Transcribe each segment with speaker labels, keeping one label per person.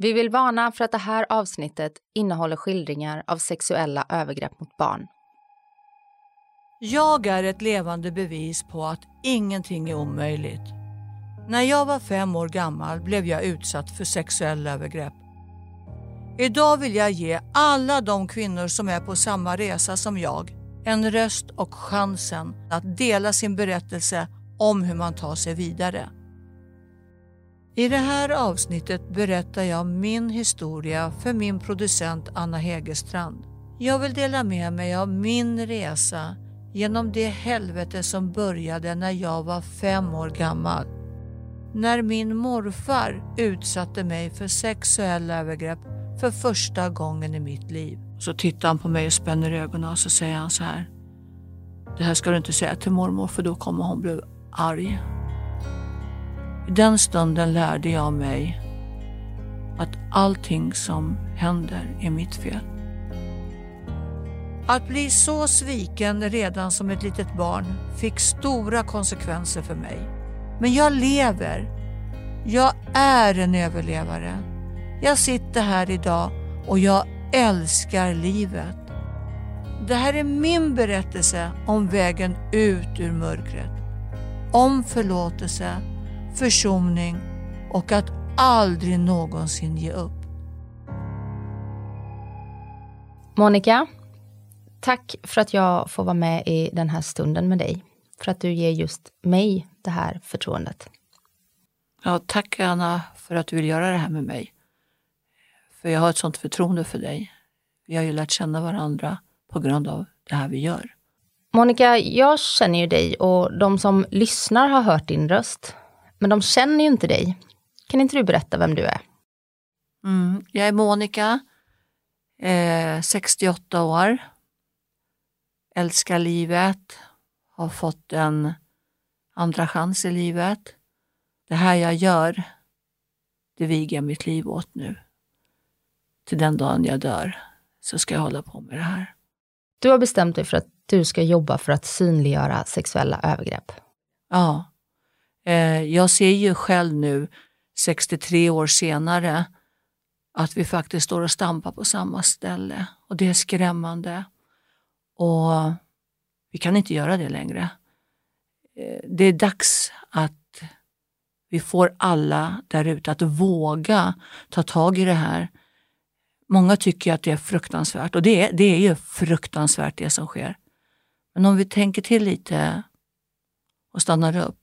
Speaker 1: Vi vill varna för att det här avsnittet innehåller skildringar av sexuella övergrepp mot barn.
Speaker 2: Jag är ett levande bevis på att ingenting är omöjligt. När jag var fem år gammal blev jag utsatt för sexuella övergrepp. Idag vill jag ge alla de kvinnor som är på samma resa som jag en röst och chansen att dela sin berättelse om hur man tar sig vidare. I det här avsnittet berättar jag min historia för min producent Anna Hegerstrand. Jag vill dela med mig av min resa genom det helvete som började när jag var fem år gammal. När min morfar utsatte mig för sexuella övergrepp för första gången i mitt liv. Så tittar han på mig och spänner ögonen och så säger han så här. Det här ska du inte säga till mormor för då kommer hon bli arg. I den stunden lärde jag mig att allting som händer är mitt fel. Att bli så sviken redan som ett litet barn fick stora konsekvenser för mig. Men jag lever. Jag är en överlevare. Jag sitter här idag och jag älskar livet. Det här är min berättelse om vägen ut ur mörkret. Om förlåtelse, försoning och att aldrig någonsin ge upp.
Speaker 1: Monica, tack för att jag får vara med i den här stunden med dig. För att du ger just mig det här förtroendet.
Speaker 2: Ja, tack Anna för att du vill göra det här med mig. För jag har ett sånt förtroende för dig. Vi har ju lärt känna varandra på grund av det här vi gör.
Speaker 1: Monica, jag känner ju dig och de som lyssnar har hört din röst. Men de känner ju inte dig. Kan inte du berätta vem du är?
Speaker 2: Mm, jag är Monica, eh, 68 år, älskar livet, har fått en andra chans i livet. Det här jag gör, det viger jag mitt liv åt nu. Till den dagen jag dör så ska jag hålla på med det här.
Speaker 1: Du har bestämt dig för att du ska jobba för att synliggöra sexuella övergrepp.
Speaker 2: Ja. Eh, jag ser ju själv nu, 63 år senare, att vi faktiskt står och stampar på samma ställe. Och det är skrämmande. Och vi kan inte göra det längre. Eh, det är dags att vi får alla där ute att våga ta tag i det här. Många tycker att det är fruktansvärt och det är, det är ju fruktansvärt det som sker. Men om vi tänker till lite och stannar upp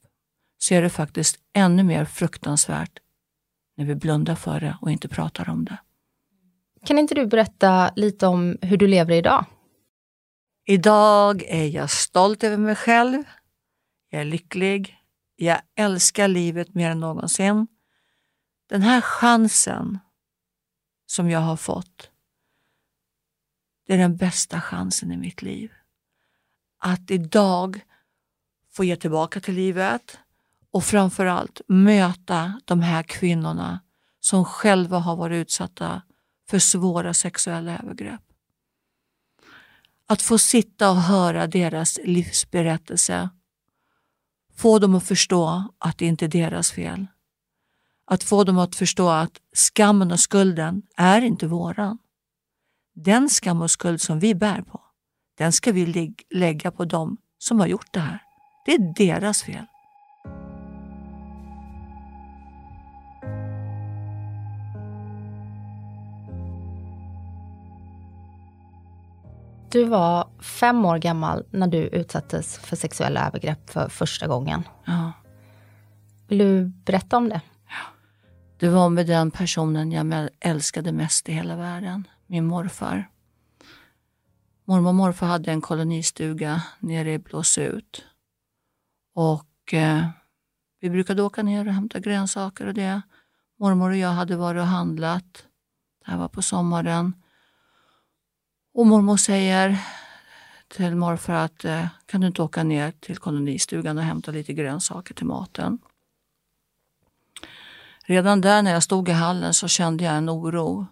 Speaker 2: så är det faktiskt ännu mer fruktansvärt när vi blundar för det och inte pratar om det.
Speaker 1: Kan inte du berätta lite om hur du lever idag?
Speaker 2: Idag är jag stolt över mig själv. Jag är lycklig. Jag älskar livet mer än någonsin. Den här chansen som jag har fått, det är den bästa chansen i mitt liv. Att idag få ge tillbaka till livet och framförallt möta de här kvinnorna som själva har varit utsatta för svåra sexuella övergrepp. Att få sitta och höra deras livsberättelse, få dem att förstå att det inte är deras fel. Att få dem att förstå att skammen och skulden är inte våran. Den skam och skuld som vi bär på, den ska vi lägga på dem som har gjort det här. Det är deras fel.
Speaker 1: Du var fem år gammal när du utsattes för sexuella övergrepp för första gången.
Speaker 2: Ja.
Speaker 1: Vill du berätta om det?
Speaker 2: Det var med den personen jag älskade mest i hela världen, min morfar. Mormor och morfar hade en kolonistuga nere i Blåsut. Och eh, vi brukade åka ner och hämta grönsaker och det. Mormor och jag hade varit och handlat. Det här var på sommaren. Och mormor säger, till morfar att eh, kan du inte åka ner till kolonistugan och hämta lite grönsaker till maten. Redan där när jag stod i hallen så kände jag en oro.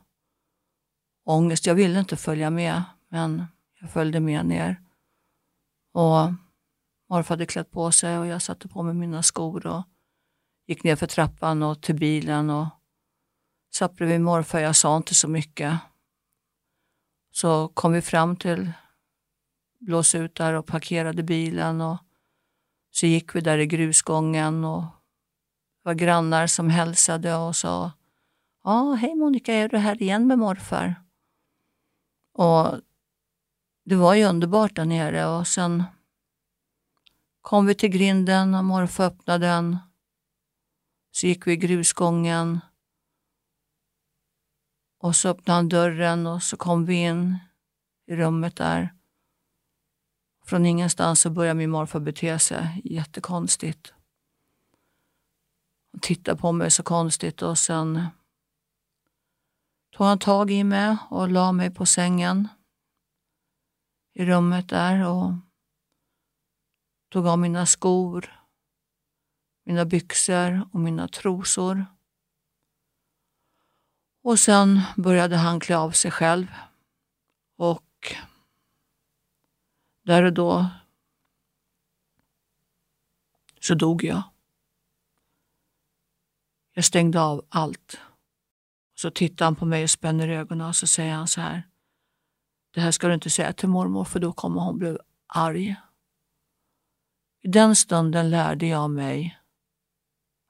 Speaker 2: Ångest. Jag ville inte följa med, men jag följde med ner. Och morfar hade klätt på sig och jag satte på mig mina skor och gick ner för trappan och till bilen och satt bredvid morfar. Jag sa inte så mycket. Så kom vi fram till blåsutar där och parkerade bilen och så gick vi där i grusgången och det var grannar som hälsade och sa Ja, hej Monica, är du här igen med morfar? Och det var ju underbart där nere och sen kom vi till grinden och morfar öppnade den. Så gick vi i grusgången och så öppnade han dörren och så kom vi in i rummet där. Från ingenstans så började min morfar bete sig jättekonstigt. Han tittade på mig så konstigt och sen tog han tag i mig och la mig på sängen i rummet där och tog av mina skor, mina byxor och mina trosor. Och sen började han klä av sig själv och där och då så dog jag. Jag stängde av allt. Så tittar han på mig och spänner ögonen och så säger han så här. Det här ska du inte säga till mormor för då kommer hon bli arg. I den stunden lärde jag mig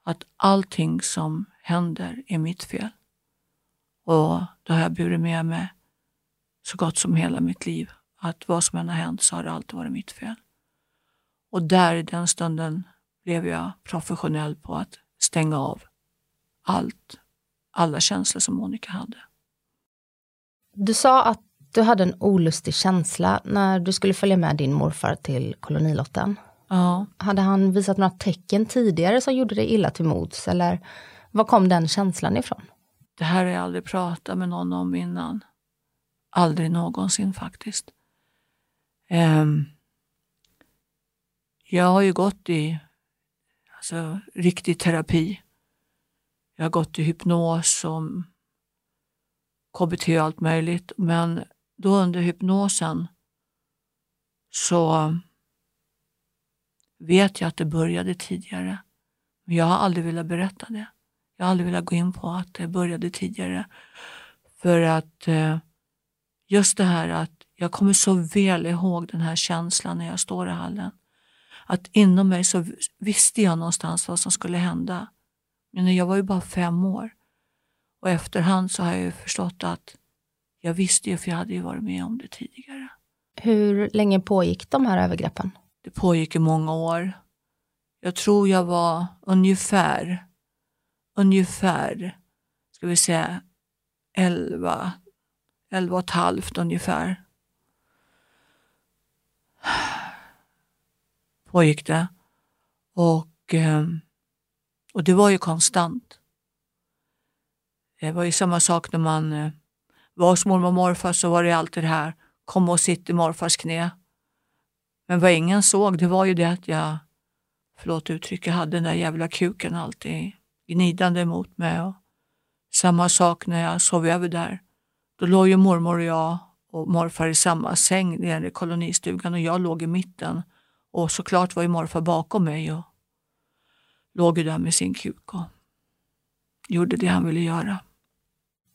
Speaker 2: att allting som händer är mitt fel. Och då har jag burit med mig så gott som hela mitt liv att vad som än har hänt så har det alltid varit mitt fel. Och där i den stunden blev jag professionell på att stänga av allt, alla känslor som Monica hade.
Speaker 1: Du sa att du hade en olustig känsla när du skulle följa med din morfar till kolonilotten.
Speaker 2: Ja.
Speaker 1: Hade han visat några tecken tidigare som gjorde dig illa till mods eller var kom den känslan ifrån?
Speaker 2: Det här har jag aldrig pratat med någon om innan. Aldrig någonsin faktiskt. Um, jag har ju gått i alltså, riktig terapi. Jag har gått i hypnos och KBT och allt möjligt. Men då under hypnosen så vet jag att det började tidigare. Men jag har aldrig velat berätta det. Jag har aldrig velat gå in på att det började tidigare. För att eh, just det här att jag kommer så väl ihåg den här känslan när jag står i hallen. Att inom mig så visste jag någonstans vad som skulle hända. Men jag var ju bara fem år. Och efterhand så har jag ju förstått att jag visste ju för jag hade ju varit med om det tidigare.
Speaker 1: Hur länge pågick de här övergreppen?
Speaker 2: Det pågick i många år. Jag tror jag var ungefär, ungefär, ska vi säga, elva, elva och ett halvt ungefär. Pågick det. Och, ehm, och det var ju konstant. Det var ju samma sak när man eh, var hos mormor och morfar så var det alltid det här, kom och sitt i morfars knä. Men vad ingen såg, det var ju det att jag, förlåt uttrycket, hade den där jävla kuken alltid gnidande emot mig. Och samma sak när jag sov över där. Då låg ju mormor och jag och morfar i samma säng nere i kolonistugan och jag låg i mitten. Och såklart var ju morfar bakom mig och låg ju där med sin kuk och gjorde det han ville göra.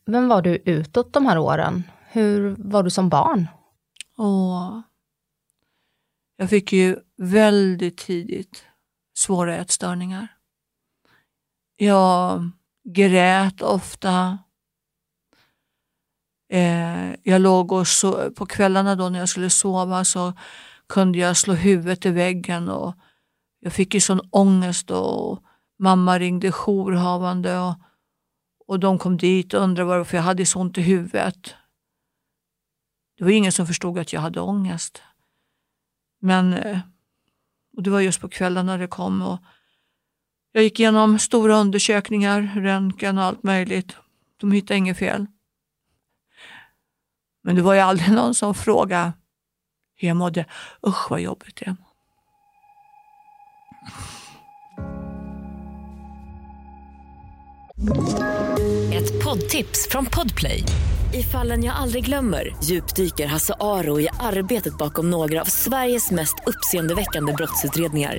Speaker 1: Vem var du utåt de här åren? Hur var du som barn?
Speaker 2: Och jag fick ju väldigt tidigt svåra ätstörningar. Jag grät ofta. Eh, jag låg och so på kvällarna då när jag skulle sova så kunde jag slå huvudet i väggen och jag fick ju sån ångest och mamma ringde jourhavande och och de kom dit och undrade varför jag hade så ont i huvudet. Det var ingen som förstod att jag hade ångest. Men eh, och det var just på kvällarna det kom. Och jag gick igenom stora undersökningar, röntgen och allt möjligt. De hittade inget fel. Men det var ju aldrig någon som frågade hur jag mådde. Usch vad jobbigt det är.
Speaker 3: Ett poddtips från Podplay. I fallen jag aldrig glömmer djupdyker Hasse Aro i arbetet bakom några av Sveriges mest uppseendeväckande brottsutredningar.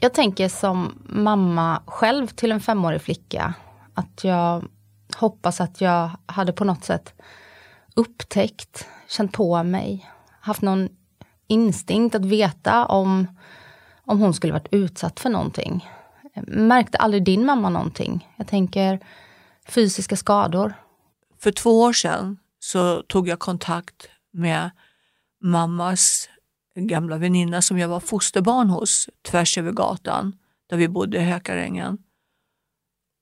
Speaker 1: Jag tänker som mamma själv till en femårig flicka, att jag hoppas att jag hade på något sätt upptäckt, känt på mig, haft någon instinkt att veta om, om hon skulle varit utsatt för någonting. Märkte aldrig din mamma någonting? Jag tänker fysiska skador.
Speaker 2: För två år sedan så tog jag kontakt med mammas gamla väninna som jag var fosterbarn hos tvärs över gatan där vi bodde i Hökarängen.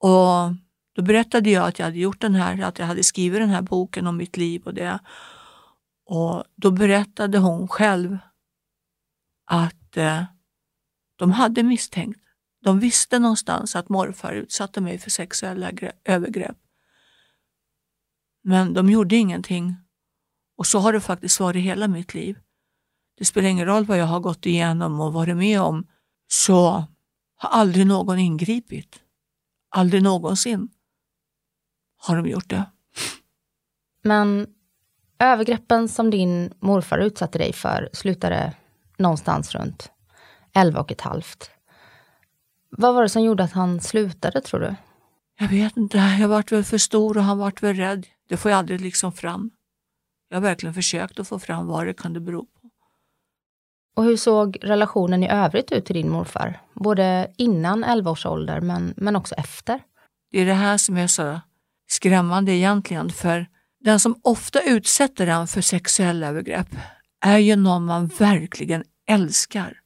Speaker 2: Och då berättade jag att jag hade gjort den här, att jag hade skrivit den här boken om mitt liv och det. Och då berättade hon själv att eh, de hade misstänkt. De visste någonstans att morfar utsatte mig för sexuella övergrepp. Men de gjorde ingenting. Och så har det faktiskt varit hela mitt liv. Det spelar ingen roll vad jag har gått igenom och varit med om, så har aldrig någon ingripit. Aldrig någonsin har de gjort det.
Speaker 1: Men övergreppen som din morfar utsatte dig för slutade någonstans runt 11 och ett halvt. Vad var det som gjorde att han slutade tror du?
Speaker 2: Jag vet inte. Jag vart väl för stor och han vart väl rädd. Det får jag aldrig liksom fram. Jag har verkligen försökt att få fram vad det kunde bero på.
Speaker 1: Och hur såg relationen i övrigt ut till din morfar? Både innan 11 års ålder men, men också efter?
Speaker 2: Det är det här som är så skrämmande egentligen. För den som ofta utsätter en för sexuella övergrepp är ju någon man verkligen älskar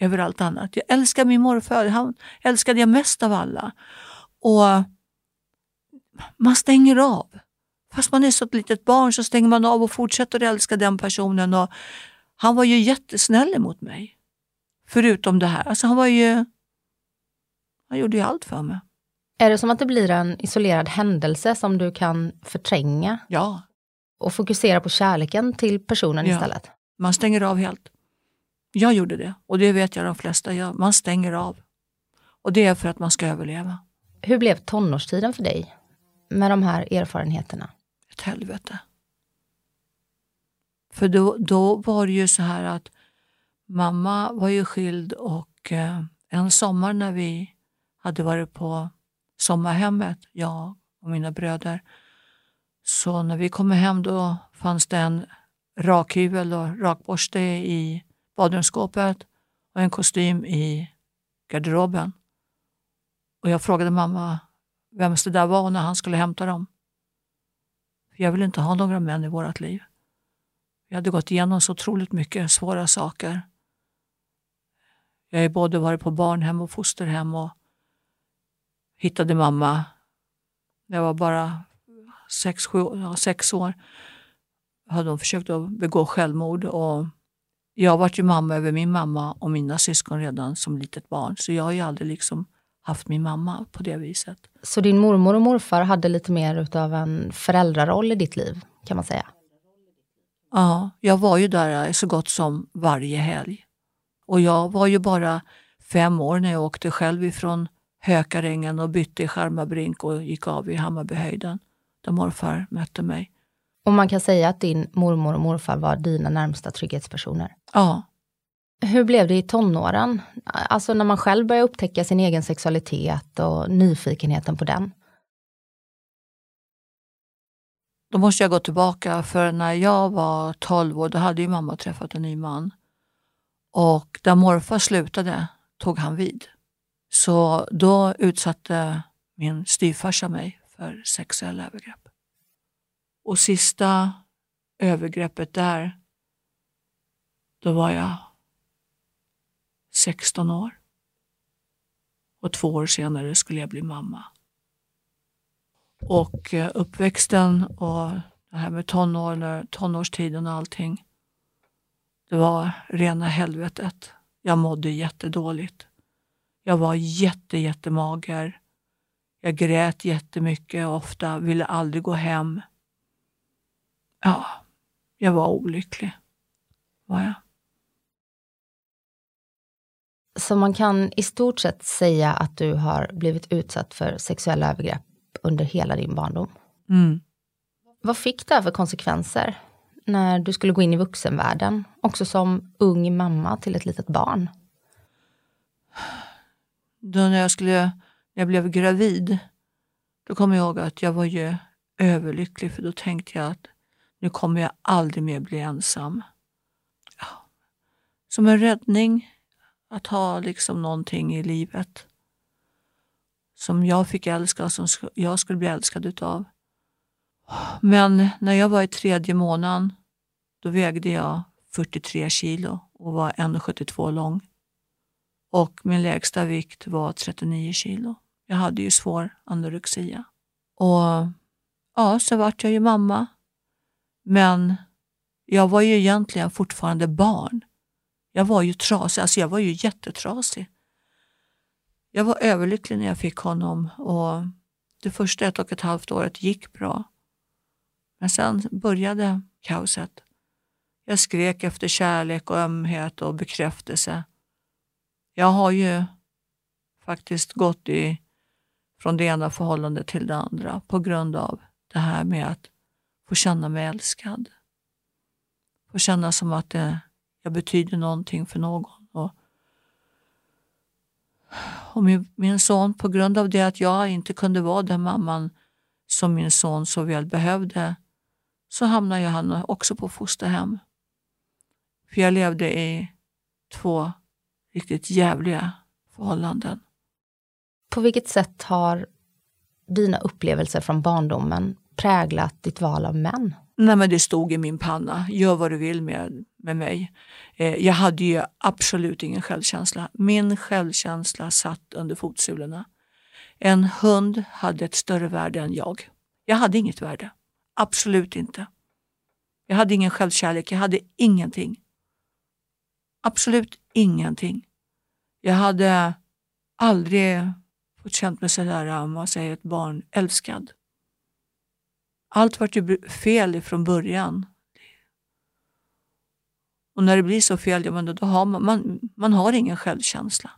Speaker 2: över allt annat. Jag älskar min morfar, han älskade jag mest av alla. Och man stänger av. Fast man är så ett litet barn så stänger man av och fortsätter älska den personen. Och han var ju jättesnäll mot mig. Förutom det här. Alltså han var ju... Han gjorde ju allt för mig.
Speaker 1: Är det som att det blir en isolerad händelse som du kan förtränga?
Speaker 2: Ja.
Speaker 1: Och fokusera på kärleken till personen ja. istället?
Speaker 2: Man stänger av helt. Jag gjorde det och det vet jag de flesta gör. Man stänger av. Och det är för att man ska överleva.
Speaker 1: Hur blev tonårstiden för dig med de här erfarenheterna?
Speaker 2: Ett helvete. För då, då var det ju så här att mamma var ju skild och eh, en sommar när vi hade varit på sommarhemmet, jag och mina bröder, så när vi kom hem då fanns det en rakhyvel och rakborste i badrumsskåpet och en kostym i garderoben. Och jag frågade mamma vem det där var när han skulle hämta dem. För jag vill inte ha några män i vårt liv. Vi hade gått igenom så otroligt mycket svåra saker. Jag har både varit på barnhem och fosterhem och hittade mamma när jag var bara sex, sju, ja, sex år. Hade hon försökt att begå självmord och jag var ju mamma över min mamma och mina syskon redan som litet barn. Så jag har ju aldrig liksom haft min mamma på det viset.
Speaker 1: Så din mormor och morfar hade lite mer utav en föräldraroll i ditt liv, kan man säga?
Speaker 2: Ja, jag var ju där så gott som varje helg. Och jag var ju bara fem år när jag åkte själv ifrån Hökarängen och bytte i Skärmarbrink och gick av i Hammarbyhöjden där morfar mötte mig.
Speaker 1: Och man kan säga att din mormor och morfar var dina närmsta trygghetspersoner?
Speaker 2: Ja.
Speaker 1: Hur blev det i tonåren? Alltså när man själv började upptäcka sin egen sexualitet och nyfikenheten på den?
Speaker 2: Då måste jag gå tillbaka, för när jag var 12 år då hade ju mamma träffat en ny man. Och där morfar slutade tog han vid. Så då utsatte min styvfarsa mig för sexuella övergrepp. Och sista övergreppet där, då var jag 16 år. Och två år senare skulle jag bli mamma. Och eh, uppväxten och det här med tonår, tonårstiden och allting. Det var rena helvetet. Jag mådde jättedåligt. Jag var jätte, jättemager. Jag grät jättemycket och ofta, ville aldrig gå hem. Ja, jag var olycklig. Var jag.
Speaker 1: Så man kan i stort sett säga att du har blivit utsatt för sexuella övergrepp under hela din barndom.
Speaker 2: Mm.
Speaker 1: Vad fick det här för konsekvenser när du skulle gå in i vuxenvärlden, också som ung mamma till ett litet barn?
Speaker 2: Då när jag, skulle, när jag blev gravid, då kommer jag ihåg att jag var ju överlycklig för då tänkte jag att nu kommer jag aldrig mer bli ensam. Ja. Som en räddning att ha liksom någonting i livet som jag fick älska och som jag skulle bli älskad utav. Men när jag var i tredje månaden, då vägde jag 43 kilo och var 1,72 lång. Och min lägsta vikt var 39 kilo. Jag hade ju svår anorexia. Och ja, så vart jag ju mamma. Men jag var ju egentligen fortfarande barn. Jag var ju trasig, alltså jag var ju jättetrasig. Jag var överlycklig när jag fick honom och det första ett och ett halvt året gick bra. Men sen började kaoset. Jag skrek efter kärlek och ömhet och bekräftelse. Jag har ju faktiskt gått i, från det ena förhållandet till det andra på grund av det här med att få känna mig älskad. Få känna som att det, jag betyder någonting för någon. Och, min, min son, på grund av det att jag inte kunde vara den mamman som min son så väl behövde, så hamnade han också på fosterhem. För jag levde i två riktigt jävliga förhållanden.
Speaker 1: På vilket sätt har dina upplevelser från barndomen präglat ditt val av män?
Speaker 2: Nej, men det stod i min panna. Gör vad du vill med, med mig. Eh, jag hade ju absolut ingen självkänsla. Min självkänsla satt under fotsulorna. En hund hade ett större värde än jag. Jag hade inget värde. Absolut inte. Jag hade ingen självkärlek. Jag hade ingenting. Absolut ingenting. Jag hade aldrig fått känt mig sådär, om man säger ett barn, älskad. Allt vart ju fel ifrån början. Och när det blir så fel, ja, men då, då har man, man, man har ingen självkänsla,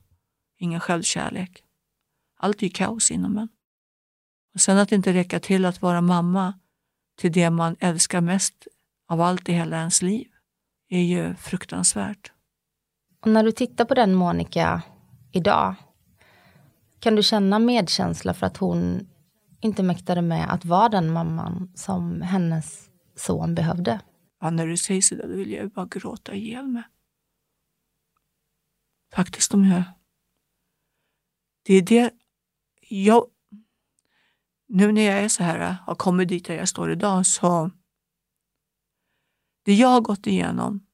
Speaker 2: ingen självkärlek. Allt är ju kaos inom en. Och sen att inte räcka till att vara mamma till det man älskar mest av allt i hela ens liv är ju fruktansvärt.
Speaker 1: Och när du tittar på den Monica idag, kan du känna medkänsla för att hon inte mäktade med att vara den mamman som hennes son behövde?
Speaker 2: Ja, när du säger sådär då vill jag bara gråta ihjäl mig. Faktiskt om jag... Det är det jag... Nu när jag är så här, har kommit dit där jag står idag så... Det jag har gått igenom,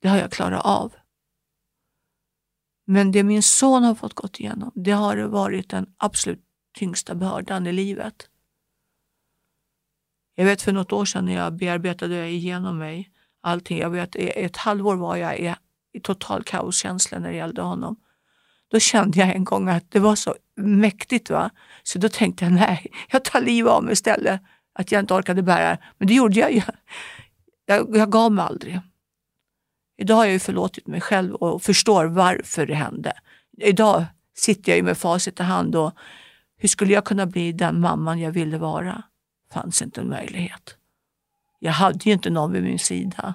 Speaker 2: det har jag klarat av. Men det min son har fått gått igenom, det har varit den absolut tyngsta bördan i livet. Jag vet för något år sedan när jag bearbetade igenom mig allting. Jag vet, ett halvår var jag i, i total kaoskänsla när det gällde honom. Då kände jag en gång att det var så mäktigt. va Så då tänkte jag, nej, jag tar livet av mig istället. Att jag inte orkade bära Men det gjorde jag ju. Jag, jag gav mig aldrig. Idag har jag ju förlåtit mig själv och förstår varför det hände. Idag sitter jag ju med facit i hand och hur skulle jag kunna bli den mamman jag ville vara? Fanns inte en möjlighet. Jag hade ju inte någon vid min sida.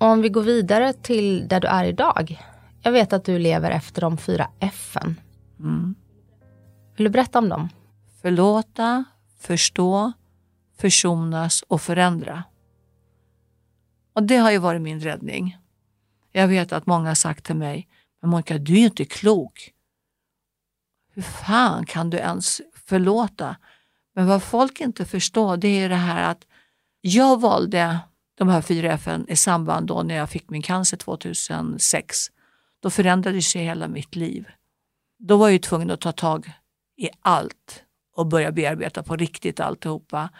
Speaker 1: Om vi går vidare till där du är idag. Jag vet att du lever efter de fyra F'n.
Speaker 2: Mm.
Speaker 1: Vill du berätta om dem?
Speaker 2: Förlåta, förstå, försonas och förändra. Och det har ju varit min räddning. Jag vet att många har sagt till mig, men Monica du är ju inte klok. Hur fan kan du ens förlåta? Men vad folk inte förstår det är det här att jag valde de här fyra FN i samband då när jag fick min cancer 2006. Då förändrades ju hela mitt liv. Då var jag ju tvungen att ta tag i allt och börja bearbeta på riktigt alltihopa.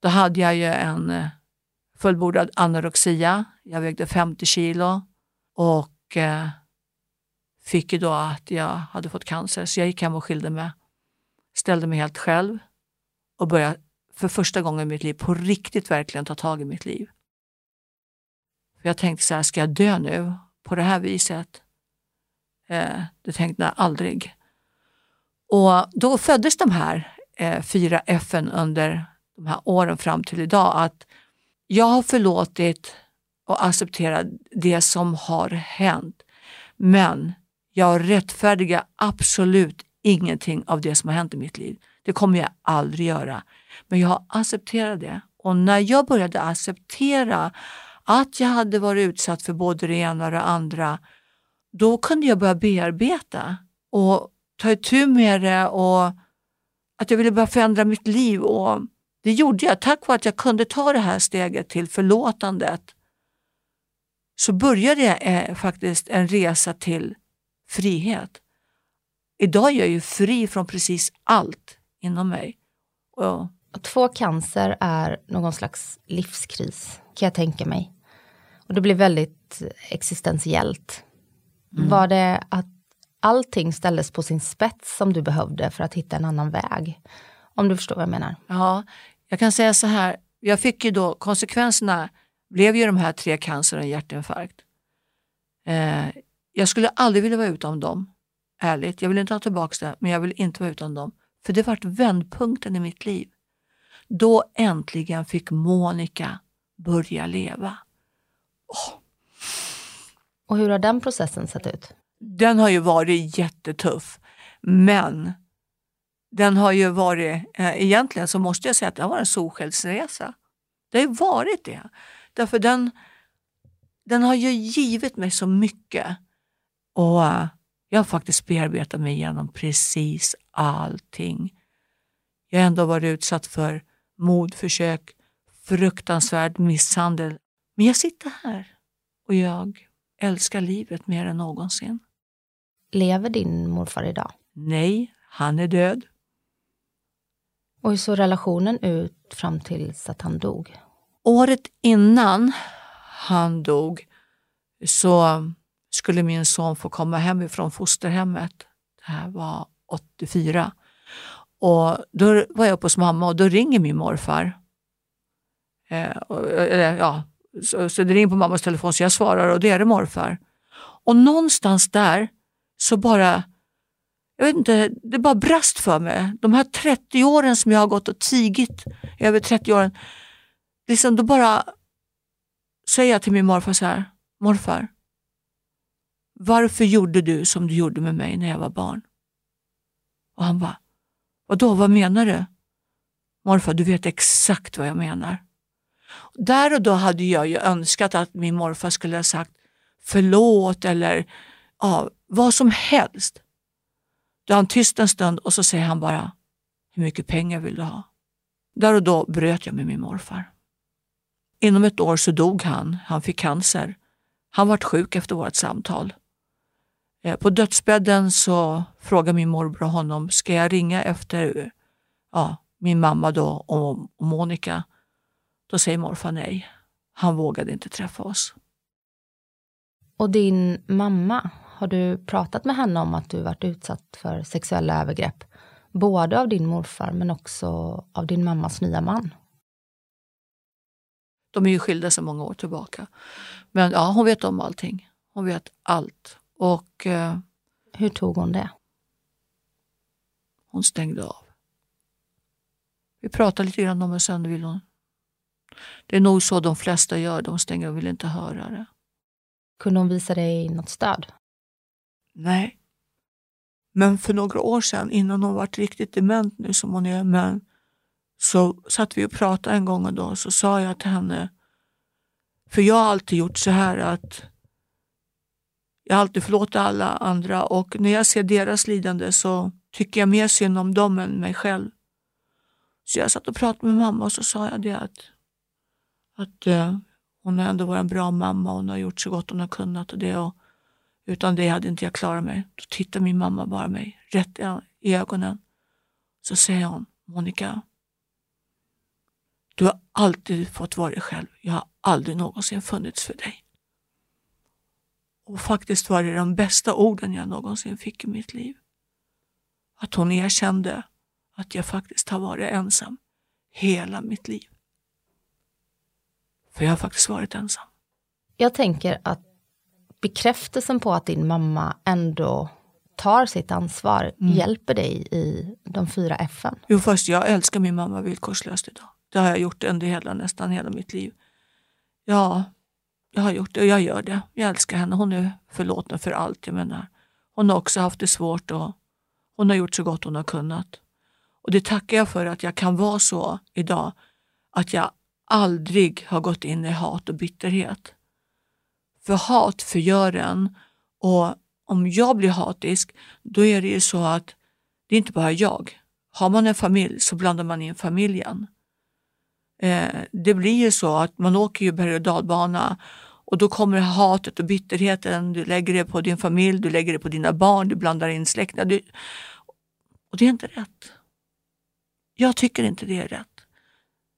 Speaker 2: Då hade jag ju en eh, fullbordad anorexia. Jag vägde 50 kilo och eh, fick ju då att jag hade fått cancer. Så jag gick hem och skilde mig. Ställde mig helt själv och började för första gången i mitt liv på riktigt verkligen ta tag i mitt liv. För jag tänkte så här, ska jag dö nu på det här viset? Eh, det tänkte jag aldrig. Och då föddes de här eh, fyra FN under de här åren fram till idag. Att jag har förlåtit och accepterat det som har hänt. Men jag rättfärdigar absolut ingenting av det som har hänt i mitt liv. Det kommer jag aldrig göra. Men jag har accepterat det. Och när jag började acceptera att jag hade varit utsatt för både det ena och det andra, då kunde jag börja bearbeta och ta itu med det och att jag ville börja förändra mitt liv. Och det gjorde jag. Tack vare att jag kunde ta det här steget till förlåtandet så började jag eh, faktiskt en resa till frihet. Idag är jag ju fri från precis allt inom mig. Och
Speaker 1: Att få cancer är någon slags livskris, kan jag tänka mig. Och det blir väldigt existentiellt.
Speaker 2: Mm.
Speaker 1: Var det att allting ställdes på sin spets som du behövde för att hitta en annan väg? Om du förstår vad jag menar.
Speaker 2: Ja, jag kan säga så här. Jag fick ju då, konsekvenserna blev ju de här tre cancer och hjärtinfarkt. Eh, jag skulle aldrig vilja vara utan dem, ärligt. Jag vill inte ha tillbaka det, men jag vill inte vara utan dem. För det vart vändpunkten i mitt liv. Då äntligen fick Monica börja leva.
Speaker 1: Och hur har den processen sett ut?
Speaker 2: Den har ju varit jättetuff, men den har ju varit, eh, egentligen så måste jag säga att det har varit en solskensresa. Det har ju varit det. Därför den, den har ju givit mig så mycket. Och eh, jag har faktiskt bearbetat mig igenom precis allting. Jag har ändå varit utsatt för mordförsök, fruktansvärd misshandel. Men jag sitter här och jag älskar livet mer än någonsin.
Speaker 1: Lever din morfar idag?
Speaker 2: Nej, han är död.
Speaker 1: Och hur såg relationen ut fram tills att han dog?
Speaker 2: Året innan han dog så skulle min son få komma hemifrån fosterhemmet. Det här var 84. Och då var jag uppe hos mamma och då ringer min morfar. Eh, och, eller, ja, så, så det ringer på mammas telefon så jag svarar och det är det morfar. Och någonstans där så bara, jag vet inte, det bara brast för mig. De här 30 åren som jag har gått och tigit, över 30 åren, liksom då bara säger jag till min morfar så här, morfar, varför gjorde du som du gjorde med mig när jag var barn? Och han bara, vadå, vad menar du? Morfar, du vet exakt vad jag menar. Där och då hade jag ju önskat att min morfar skulle ha sagt förlåt eller ja, vad som helst. Då är han tyst en stund och så säger han bara, hur mycket pengar vill du ha? Där och då bröt jag med min morfar. Inom ett år så dog han. Han fick cancer. Han vart sjuk efter vårt samtal. Eh, på dödsbädden så frågar min morbror honom, ska jag ringa efter ja, min mamma då och, och Monica? Då säger morfar nej. Han vågade inte träffa oss.
Speaker 1: Och din mamma, har du pratat med henne om att du varit utsatt för sexuella övergrepp? Både av din morfar men också av din mammas nya man.
Speaker 2: De är ju skilda sedan många år tillbaka. Men ja, hon vet om allting. Hon vet allt. Och eh,
Speaker 1: Hur tog hon det?
Speaker 2: Hon stängde av. Vi pratade lite grann om det, sen vill hon... Det är nog så de flesta gör, de stänger och vill inte höra det.
Speaker 1: Kunde hon visa dig något stöd?
Speaker 2: Nej. Men för några år sedan, innan hon var riktigt dement nu som hon är, men så satt vi och pratade en gång och då så sa jag till henne, för jag har alltid gjort så här att jag har alltid förlåtit alla andra och när jag ser deras lidande så tycker jag mer synd om dem än mig själv. Så jag satt och pratade med mamma och så sa jag det att, att eh, hon har ändå varit en bra mamma och hon har gjort så gott hon har kunnat och det. Och, utan det hade inte jag klarat mig. Då tittar min mamma bara mig rätt i ögonen. Så säger hon, Monica, du har alltid fått vara dig själv. Jag har aldrig någonsin funnits för dig. Och faktiskt var det de bästa orden jag någonsin fick i mitt liv. Att hon erkände att jag faktiskt har varit ensam hela mitt liv. För jag har faktiskt varit ensam.
Speaker 1: Jag tänker att bekräftelsen på att din mamma ändå tar sitt ansvar mm. hjälper dig i de fyra F.
Speaker 2: Jo, först jag älskar min mamma villkorslöst idag. Det har jag gjort under hela, nästan hela mitt liv. Ja, jag har gjort det och jag gör det. Jag älskar henne. Hon är förlåten för allt. Jag menar. Hon har också haft det svårt och hon har gjort så gott hon har kunnat. Och det tackar jag för att jag kan vara så idag. Att jag aldrig har gått in i hat och bitterhet. För hat förgör en och om jag blir hatisk, då är det ju så att det är inte bara jag. Har man en familj så blandar man in familjen. Eh, det blir ju så att man åker ju berg och dalbana och då kommer hatet och bitterheten, du lägger det på din familj, du lägger det på dina barn, du blandar in släktingar. Och det är inte rätt. Jag tycker inte det är rätt.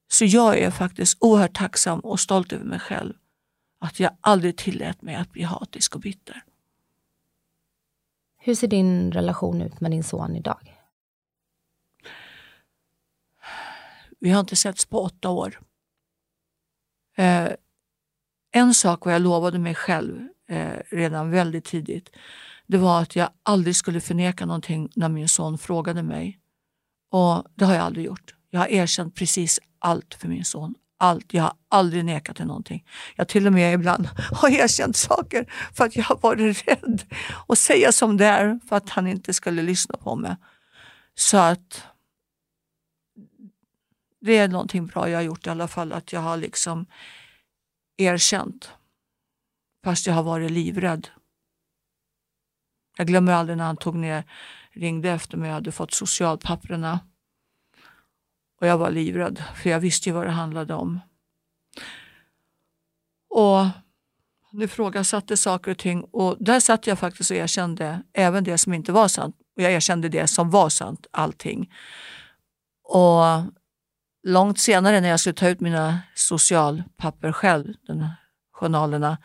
Speaker 2: Så jag är faktiskt oerhört tacksam och stolt över mig själv. Att jag aldrig tillät mig att bli hatisk och bitter.
Speaker 1: Hur ser din relation ut med din son idag?
Speaker 2: Vi har inte setts på åtta år. Eh, en sak var jag lovade mig själv eh, redan väldigt tidigt. Det var att jag aldrig skulle förneka någonting när min son frågade mig. Och det har jag aldrig gjort. Jag har erkänt precis allt för min son. Allt. Jag har aldrig nekat till någonting. Jag till och med ibland har erkänt saker för att jag har varit rädd att säga som det är för att han inte skulle lyssna på mig. Så att det är någonting bra jag har gjort i alla fall, att jag har liksom erkänt. Fast jag har varit livrädd. Jag glömmer aldrig när han tog ner, ringde efter mig, jag hade fått socialpapperna. Och jag var livrädd, för jag visste ju vad det handlade om. Och han frågasatte saker och ting och där satt jag faktiskt och erkände även det som inte var sant. Och jag erkände det som var sant, allting. Och långt senare när jag skulle ta ut mina socialpapper själv, den, journalerna,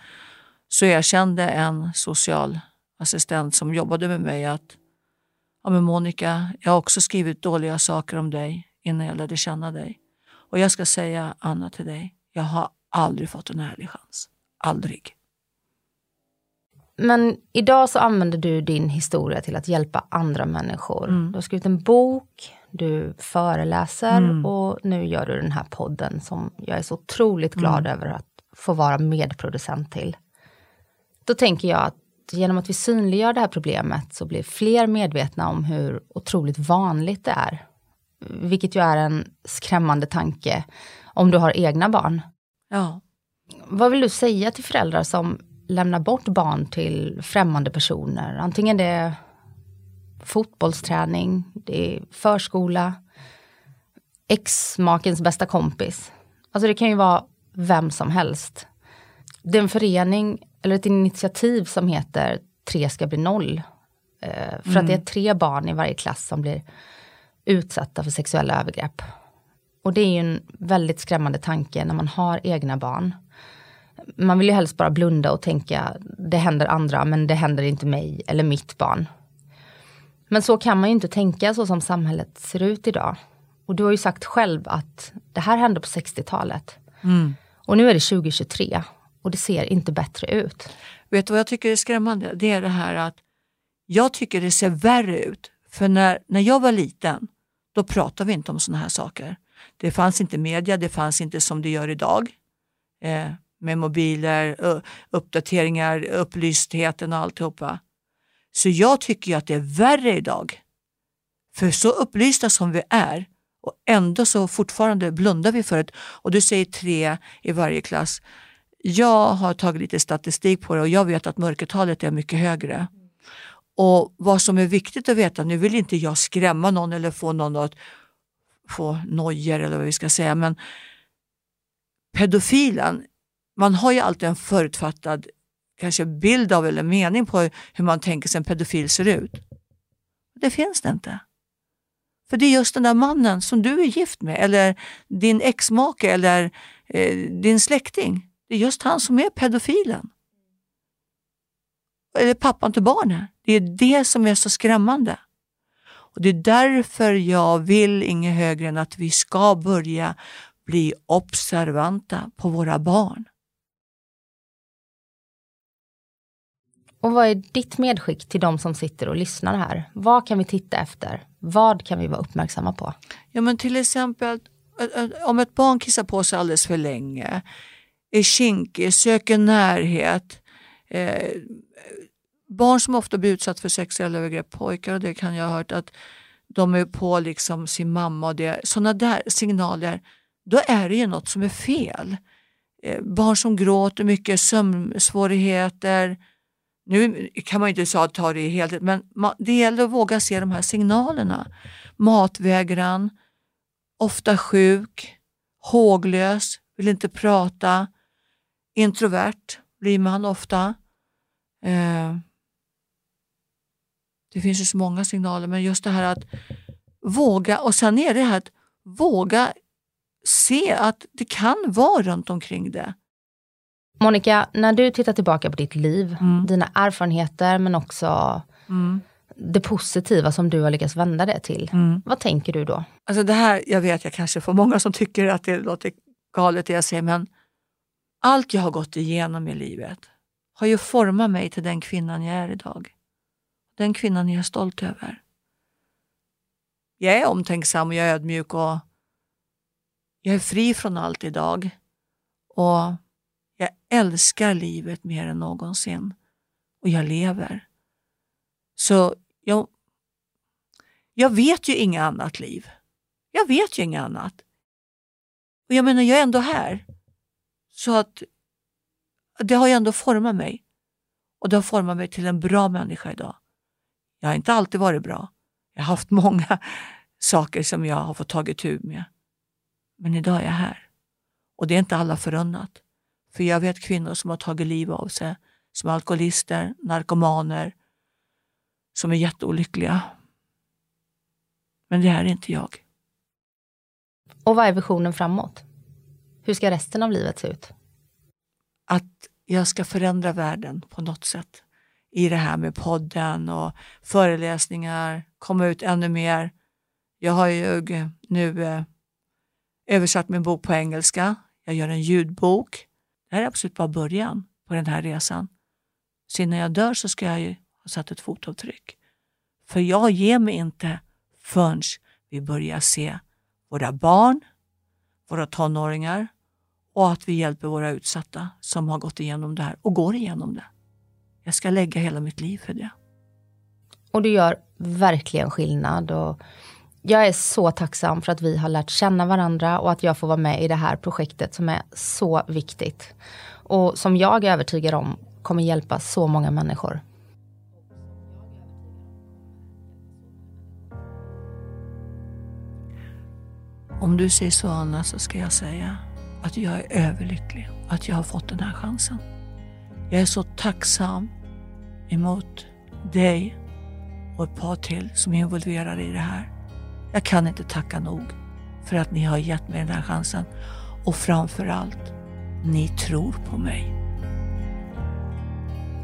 Speaker 2: så erkände en socialassistent som jobbade med mig att ja, men Monica, jag har också skrivit dåliga saker om dig innan jag lärde känna dig. Och jag ska säga, Anna, till dig, jag har aldrig fått en ärlig chans. Aldrig.
Speaker 1: Men idag så använder du din historia till att hjälpa andra människor. Mm. Du har skrivit en bok, du föreläser mm. och nu gör du den här podden som jag är så otroligt glad mm. över att få vara medproducent till. Då tänker jag att genom att vi synliggör det här problemet så blir fler medvetna om hur otroligt vanligt det är. Vilket ju är en skrämmande tanke om du har egna barn.
Speaker 2: Ja.
Speaker 1: Vad vill du säga till föräldrar som lämnar bort barn till främmande personer? Antingen det är fotbollsträning, det är förskola, ex-makens bästa kompis. Alltså det kan ju vara vem som helst. Det är en förening eller ett initiativ som heter Tre ska bli noll. Eh, för mm. att det är mm. tre barn i varje klass som blir utsatta för sexuella övergrepp. Och det är ju en väldigt skrämmande tanke när man har egna barn. Man vill ju helst bara blunda och tänka, det händer andra men det händer inte mig eller mitt barn. Men så kan man ju inte tänka så som samhället ser ut idag. Och du har ju sagt själv att det här hände på 60-talet.
Speaker 2: Mm.
Speaker 1: Och nu är det 2023 och det ser inte bättre ut.
Speaker 2: Vet du vad jag tycker är skrämmande? Det är det här att jag tycker det ser värre ut För när, när jag var liten, då pratade vi inte om sådana här saker. Det fanns inte media, det fanns inte som det gör idag. Eh, med mobiler, uppdateringar, upplystheten och alltihopa. Så jag tycker ju att det är värre idag. För så upplysta som vi är och ändå så fortfarande blundar vi för det. Och du säger tre i varje klass. Jag har tagit lite statistik på det och jag vet att mörkertalet är mycket högre. Och vad som är viktigt att veta, nu vill inte jag skrämma någon eller få någon att få nojor eller vad vi ska säga, men pedofilen, man har ju alltid en förutfattad kanske bild av eller mening på hur man tänker sig en pedofil ser ut. Det finns det inte. För det är just den där mannen som du är gift med eller din exmake eller eh, din släkting. Det är just han som är pedofilen. Eller pappan till barnet. Det är det som är så skrämmande. Och Det är därför jag vill inget högre än att vi ska börja bli observanta på våra barn.
Speaker 1: Och vad är ditt medskick till de som sitter och lyssnar här? Vad kan vi titta efter? Vad kan vi vara uppmärksamma på?
Speaker 2: Ja men till exempel om ett barn kissar på sig alldeles för länge, är kinkig, söker närhet. Eh, barn som ofta blir utsatta för sexuella övergrepp, pojkar och det kan jag ha hört att de är på liksom sin mamma och det. Sådana där signaler, då är det ju något som är fel. Eh, barn som gråter mycket, sömnsvårigheter, nu kan man ju inte ta det i helhet, men det gäller att våga se de här signalerna. Matvägran, ofta sjuk, håglös, vill inte prata, introvert blir man ofta. Eh, det finns ju så många signaler, men just det här att våga, och sen är det här att våga se att det kan vara runt omkring det.
Speaker 1: Monica, när du tittar tillbaka på ditt liv, mm. dina erfarenheter men också mm. det positiva som du har lyckats vända det till. Mm. Vad tänker du då?
Speaker 2: Alltså det här, jag vet jag kanske får många som tycker att det låter galet det jag säger men allt jag har gått igenom i livet har ju format mig till den kvinnan jag är idag. Den kvinnan jag är stolt över. Jag är omtänksam och jag är ödmjuk och jag är fri från allt idag. Och jag älskar livet mer än någonsin och jag lever. Så jag, jag vet ju inget annat liv. Jag vet ju inget annat. Och jag menar, jag är ändå här. Så att det har ju ändå format mig. Och det har format mig till en bra människa idag. Jag har inte alltid varit bra. Jag har haft många saker som jag har fått tagit tur med. Men idag är jag här. Och det är inte alla förunnat. För jag vet kvinnor som har tagit liv av sig, som är alkoholister, narkomaner, som är jätteolyckliga. Men det är inte jag.
Speaker 1: Och vad är visionen framåt? Hur ska resten av livet se ut?
Speaker 2: Att jag ska förändra världen på något sätt. I det här med podden och föreläsningar, komma ut ännu mer. Jag har ju nu eh, översatt min bok på engelska. Jag gör en ljudbok. Det här är absolut bara början på den här resan. Så innan jag dör så ska jag ju ha satt ett fotavtryck. För jag ger mig inte förrän vi börjar se våra barn, våra tonåringar och att vi hjälper våra utsatta som har gått igenom det här och går igenom det. Jag ska lägga hela mitt liv för det.
Speaker 1: Och du gör verkligen skillnad. Och jag är så tacksam för att vi har lärt känna varandra och att jag får vara med i det här projektet som är så viktigt. Och som jag är övertygad om kommer hjälpa så många människor.
Speaker 2: Om du säger så Anna så ska jag säga att jag är överlycklig att jag har fått den här chansen. Jag är så tacksam emot dig och ett par till som är involverade i det här. Jag kan inte tacka nog för att ni har gett mig den här chansen. Och framför allt, ni tror på mig.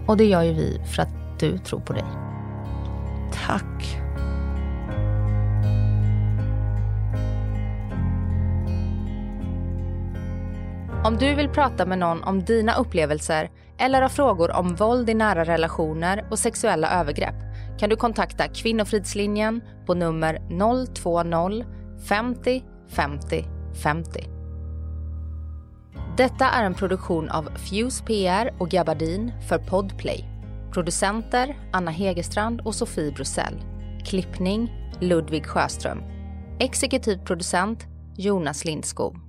Speaker 1: Och det gör ju vi för att du tror på dig.
Speaker 2: Tack.
Speaker 1: Om du vill prata med någon om dina upplevelser eller har frågor om våld i nära relationer och sexuella övergrepp kan du kontakta Kvinnofridslinjen på nummer 020 50 50 50. Detta är en produktion av Fuse PR och Gabardin för Podplay. Producenter Anna Hegerstrand och Sofie Brussell. Klippning Ludvig Sjöström. Exekutiv producent Jonas Lindskog.